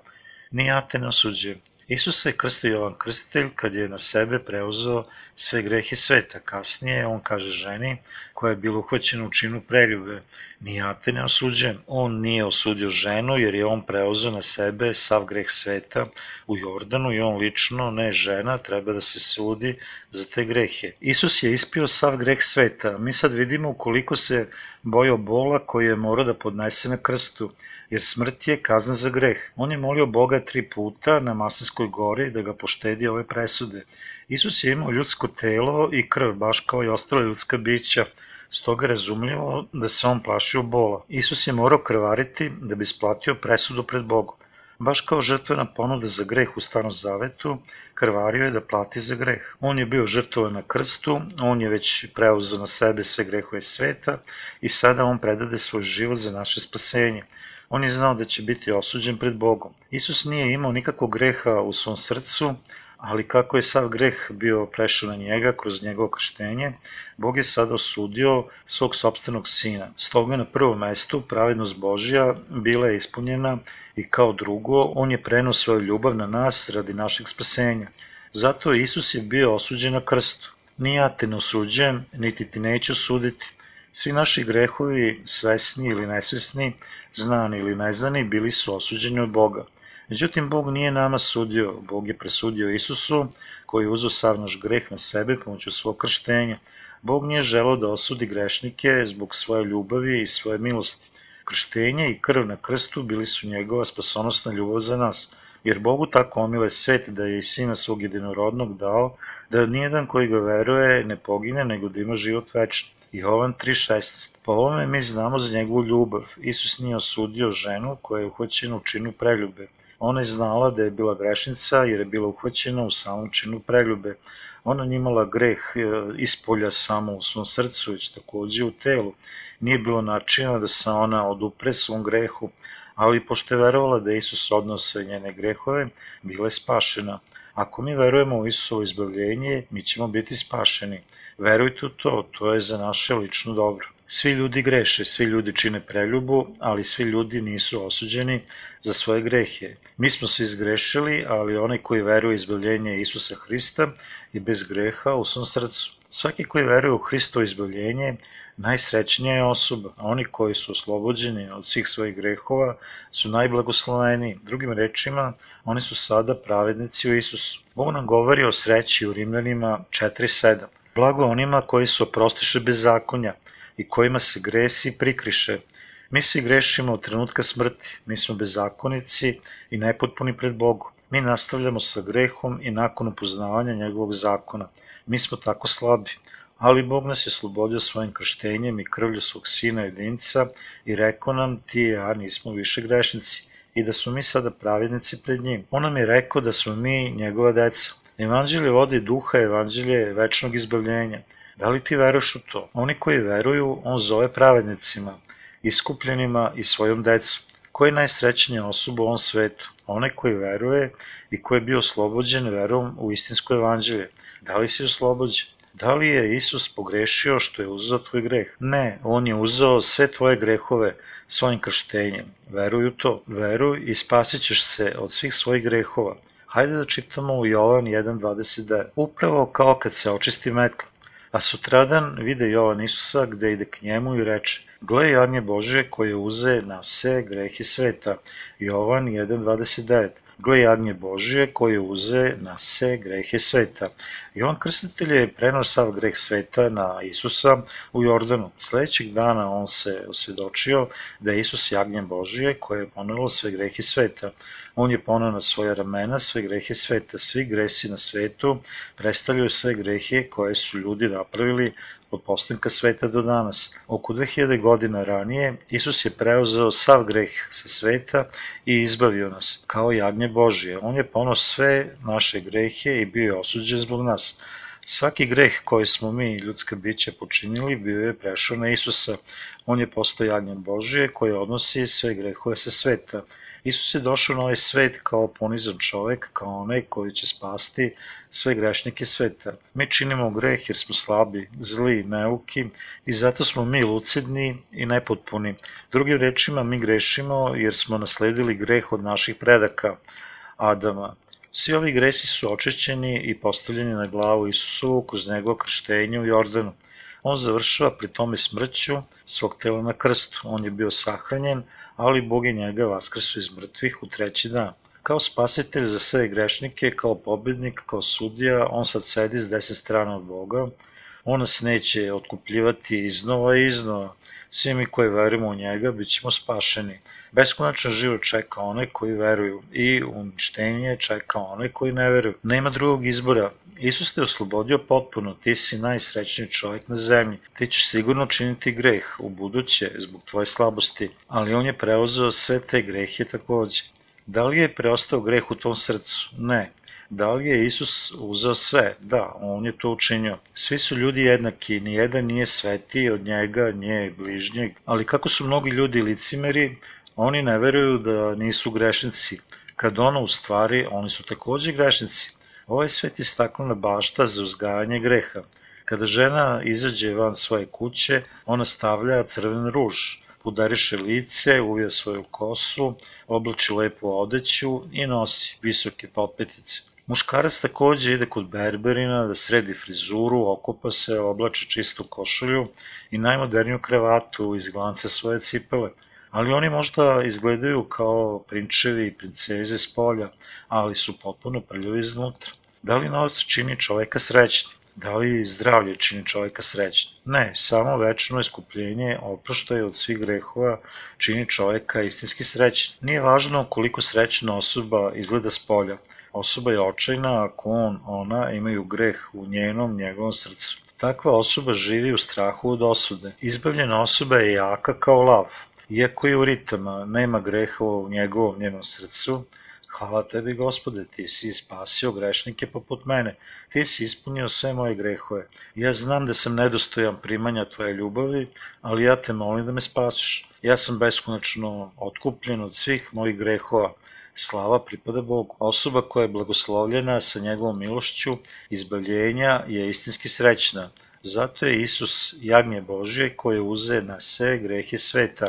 Ni ja te ne osuđujem. Isus se krstio Jovan Krstitelj kad je na sebe preuzeo sve grehe sveta. Kasnije on kaže ženi koja je bila uhvaćena u činu preljube, ni ja te ne osuđujem. On nije osudio ženu jer je on preuzeo na sebe sav greh sveta u Jordanu i on lično, ne žena, treba da se sudi za te grehe. Isus je ispio sav greh sveta. Mi sad vidimo koliko se bojao bola koji je morao da podnese na krstu jer smrt je kazna za greh. On je molio Boga tri puta na Masinskoj gori da ga poštedi ove presude. Isus je imao ljudsko telo i krv, baš kao i ostala ljudska bića, stoga razumljivo da se on plašio bola. Isus je morao krvariti da bi splatio presudu pred Bogom. Baš kao žrtvena ponuda za greh u starom zavetu, krvario je da plati za greh. On je bio žrtvovan na krstu, on je već preuzeo na sebe sve grehove sveta i sada on predade svoj život za naše spasenje. On je znao da će biti osuđen pred Bogom. Isus nije imao nikakvog greha u svom srcu, ali kako je sav greh bio prešao na njega kroz njegovo krštenje, Bog je sada osudio svog sobstvenog sina. Stoga na prvom mestu pravednost Božja bila je ispunjena i kao drugo, on je prenuo svoju ljubav na nas radi našeg spasenja. Zato Isus je bio osuđen na krstu. Ni ja te ne osuđujem, niti ti neću suditi. Svi naši grehovi, svesni ili nesvesni, znani ili neznani, bili su osuđeni od Boga. Međutim, Bog nije nama sudio, Bog je presudio Isusu, koji je uzo sav naš greh na sebe pomoću svog krštenja. Bog nije želao da osudi grešnike zbog svoje ljubavi i svoje milosti. Krštenje i krv na krstu bili su njegova spasonosna ljubav za nas, jer Bogu tako omile svet da je i sina svog jedinorodnog dao, da nijedan koji ga veruje ne pogine, nego da ima život večni. Jovan 3.16. Po ovome mi znamo za njegovu ljubav. Isus nije osudio ženu koja je uhvaćena u činu preljube. Ona je znala da je bila grešnica jer je bila uhvaćena u samom činu preljube. Ona nije imala greh e, ispolja samo u svom srcu, već takođe u telu. Nije bilo načina da se ona odupre svom grehu, ali pošto je verovala da Isus odnao sve njene grehove, bila je spašena. Ako mi verujemo u Isusovo izbavljenje, mi ćemo biti spašeni. Verujte u to, to je za naše lično dobro. Svi ljudi greše, svi ljudi čine preljubu, ali svi ljudi nisu osuđeni za svoje grehe. Mi smo se izgrešili, ali onaj koji veruje izbavljenje Isusa Hrista je bez greha u svom srcu. Svaki koji veruje u Hristo izbavljenje najsrećnija je osoba. Oni koji su oslobođeni od svih svojih grehova su najblagosloveniji. Drugim rečima, oni su sada pravednici u Isusu. Bog nam govori o sreći u Rimljanima 4.7. Blago onima koji su oprostiše bez zakonja i kojima se gresi prikriše. Mi svi grešimo od trenutka smrti, mi smo bezakonici i nepotpuni pred Bogom. Mi nastavljamo sa grehom i nakon upoznavanja njegovog zakona. Mi smo tako slabi ali Bog nas je slobodio svojim krštenjem i krvlju svog sina jedinca i rekao nam ti i ja nismo više grešnici i da smo mi sada pravednici pred njim. On nam je rekao da smo mi njegova deca. Evanđelje vode duha, evanđelje večnog izbavljenja. Da li ti veruješ u to? Oni koji veruju, on zove pravednicima, iskupljenima i svojom decom. Ko je najsrećnija osoba u ovom svetu? Onaj koji veruje i koji je bio oslobođen verom u istinsko evanđelje. Da li si oslobođen? Da li je Isus pogrešio što je uzeo tvoj greh? Ne, on je uzeo sve tvoje grehove svojim krštenjem. Veruj u to. Veruj i spasit ćeš se od svih svojih grehova. Hajde da čitamo u Jovan 1.29. Upravo kao kad se očisti metla. A sutradan vide Jovan Isusa gde ide k njemu i reče Gle Jarnje Bože koje uze na sve grehe sveta. Jovan 1.29 Gle jagnje Božije koje uze na se grehe sveta. Jovan Krstitelj je prenao sav greh sveta na Isusa u Jordanu. Sledećeg dana on se osvedočio da je Isus jagnje Božije koje je ponelo sve grehe sveta. On je ponao na svoje ramena sve grehe sveta. Svi gresi na svetu predstavljaju sve grehe koje su ljudi napravili od postanka sveta do danas. Oko 2000 godina ranije Isus je preuzeo sav greh sa sveta i izbavio nas, kao jagnje Božije. On je ponao sve naše grehe i bio je osuđen zbog nas. Svaki greh koji smo mi, ljudska bića, počinili, bio je prešao na Isusa. On je postao jagnje Božije koji odnosi sve grehove sa sveta. Isus je došao na ovaj svet kao ponizan čovek, kao onaj koji će spasti sve grešnike sveta. Mi činimo greh jer smo slabi, zli, neuki i zato smo mi lucidni i nepotpuni. Drugim rečima, mi grešimo jer smo nasledili greh od naših predaka, Adama. Svi ovi gresi su očišćeni i postavljeni na glavu Isusovu kroz njegovo krštenje u Jordanu. On završava pri tome smrću svog tela na krstu. On je bio sahranjen, ali Bog je njega vaskrsu iz mrtvih u treći dan. Kao spasitelj za sve grešnike, kao pobednik, kao sudija, on sad sedi s deset strana od Boga. On nas neće otkupljivati iznova i iznova. Svi mi koji verujemo u njega bit ćemo spašeni. Beskonačan život čeka one koji veruju i uništenje čeka one koji ne veruju. Nema drugog izbora. Isus te oslobodio potpuno, ti si najsrećniji čovjek na zemlji. Ti ćeš sigurno činiti greh u buduće zbog tvoje slabosti, ali on je preuzeo sve te grehe takođe. Da li je preostao greh u tvom srcu? Ne. Da li je Isus uzeo sve? Da, on je to učinio. Svi su ljudi jednaki, nijedan nije svetiji od njega, nje bližnjeg, ali kako su mnogi ljudi licimeri, oni ne veruju da nisu grešnici, kad ono u stvari oni su takođe grešnici. Ovaj svet je staklena bašta za uzgajanje greha. Kada žena izađe van svoje kuće, ona stavlja crven ruž, udariše lice, uvija svoju kosu, oblači lepu odeću i nosi visoke popetice. Muškarac takođe ide kod berberina da sredi frizuru, okopa se, oblači čistu košulju i najmoderniju kravatu iz glanca svoje cipele. Ali oni možda izgledaju kao prinčevi i princeze s polja, ali su potpuno prljavi iznutra. Da li novac čini čoveka srećnim? Da li zdravlje čini čoveka srećnim? Ne, samo večno iskupljenje, oproštaje od svih grehova čini čoveka istinski srećnim. Nije važno koliko srećna osoba izgleda s polja. Osoba je očajna ako on, ona imaju greh u njenom, njegovom srcu. Takva osoba živi u strahu od osude. Izbavljena osoba je jaka kao lav. Iako je u ritama, nema greha u njegovom njenom srcu, Hvala tebi, gospode, ti si spasio grešnike poput mene, ti si ispunio sve moje grehove. Ja znam da sam nedostojan primanja tvoje ljubavi, ali ja te molim da me spasiš. Ja sam beskonačno otkupljen od svih mojih grehova. Slava pripada Bogu. Osoba koja je blagoslovljena sa njegovom milošću, izbavljenja je istinski srećna. Zato je Isus jagnje Božje koje uze na sve grehe sveta.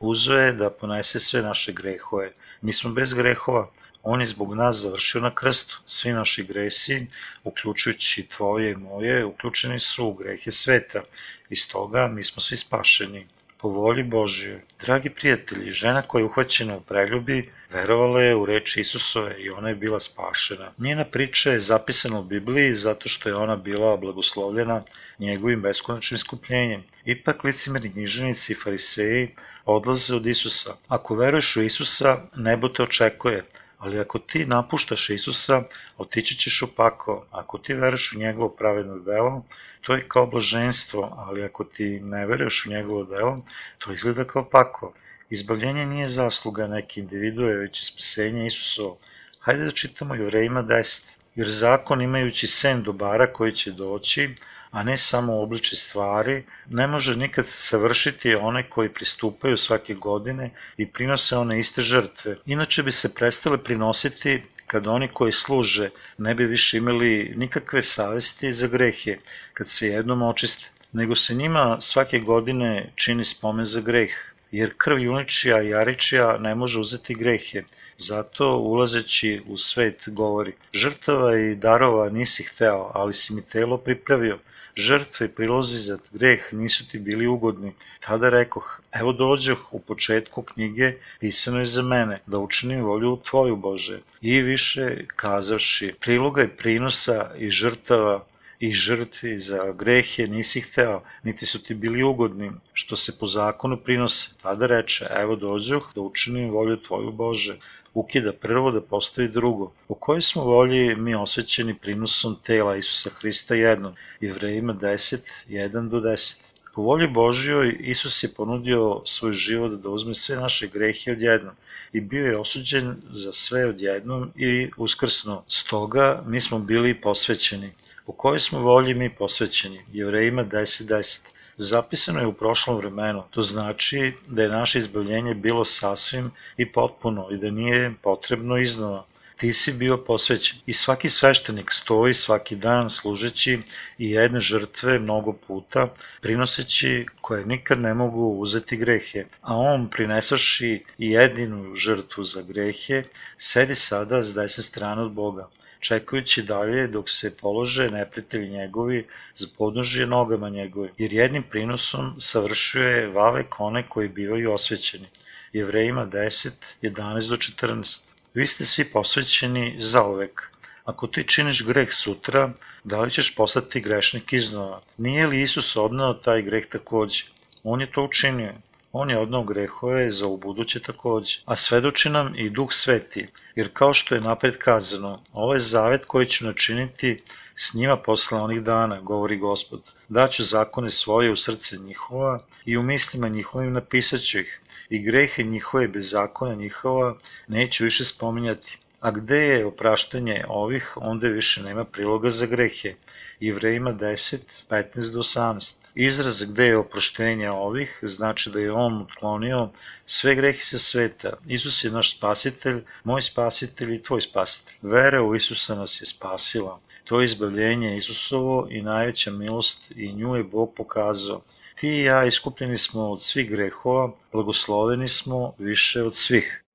Uzo da ponese sve naše grehove. Mi smo bez grehova, On je zbog nas završio na krstu. Svi naši gresi, uključujući tvoje i moje, uključeni su u grehe sveta. Iz toga mi smo svi spašeni po volji Božjoj. Dragi prijatelji, žena koja je uhvaćena u preljubi, verovala je u reči Isusove i ona je bila spašena. Njena priča je zapisana u Bibliji zato što je ona bila blagoslovljena njegovim beskonačnim skupljenjem. Ipak licimerni knjiženici i fariseji odlaze od Isusa. Ako veruješ u Isusa, nebo te očekuje, ali ako ti napuštaš Isusa, otići ćeš u. Ako ti veruješ u njegovo pravedno delo, to je kao blaženstvo, ali ako ti ne veruješ u njegovo delo, to izgleda kao pako. Izbavljenje nije zasluga neke individue, već je spasenje Isusovo. Hajde da čitamo Jevrejima 10. Jer zakon imajući sen dobara koji će doći, a ne samo obliče stvari, ne može nikad savršiti one koji pristupaju svake godine i prinose one iste žrtve. Inače bi se prestale prinositi kad oni koji služe ne bi više imali nikakve savesti za grehe, kad se jednom očiste, nego se njima svake godine čini spomen za greh, jer krv juničija i jaričija ne može uzeti grehe, Zato, ulazeći u svet, govori, žrtava i darova nisi hteo, ali si mi telo pripravio. Žrtve i prilozi za greh nisu ti bili ugodni. Tada rekoh, evo dođoh u početku knjige, pisano je za mene, da učinim volju tvoju Bože. I više kazavši, priloga i prinosa i žrtava i žrtvi za grehe nisi hteo, niti su ti bili ugodni, što se po zakonu prinose. Tada reče, evo dođoh da učinim volju tvoju Bože ukida prvo da postavi drugo. U kojoj smo volji mi osvećeni prinosom tela Isusa Hrista jednom? Jevrejima 10, 1 do 10. Po volji Božjoj Isus je ponudio svoj život da uzme sve naše grehe odjednom i bio je osuđen za sve odjednom i uskrsno. Stoga mi smo bili posvećeni. U kojoj smo volji mi posvećeni? Jevrejima 10, 10 zapisano je u prošlom vremenu. To znači da je naše izbavljenje bilo sasvim i potpuno i da nije potrebno iznova. Ti si bio posvećen. I svaki sveštenik stoji svaki dan služeći i jedne žrtve mnogo puta, prinoseći koje nikad ne mogu uzeti grehe, a on prinesaši jedinu žrtvu za grehe, sedi sada s desne strane od Boga čekajući dalje dok se polože neprijatelji njegovi za podnožje nogama njegovim, jer jednim prinosom savršuje vavek one koji bivaju osvećeni. Jevrejima 10, 11 do 14. Vi ste svi posvećeni za uvek. Ako ti činiš greh sutra, da li ćeš postati grešnik iznova? Nije li Isus odnao taj greh takođe? On je to učinio. On je odnao grehove za ubuduće takođe. A svedoči nam i Duh Sveti, jer kao što je napred kazano, ovaj zavet koji ću načiniti s njima posle onih dana, govori gospod. Daću zakone svoje u srce njihova i u mislima njihovim napisaću ih, i grehe njihove bez zakona njihova neću više spominjati. A gde je opraštanje ovih, onda više nema priloga za grehe. Jevrejima 10, 15 do 18. Izraz gde je oproštenje ovih znači da je on uklonio sve grehe sa sveta. Isus je naš spasitelj, moj spasitelj i tvoj spasitelj. Vera u Isusa nas je spasila. To je izbavljenje Isusovo i najveća milost i nju je Bog pokazao. Ti i ja iskupljeni smo od svih grehova, blagosloveni smo više od svih.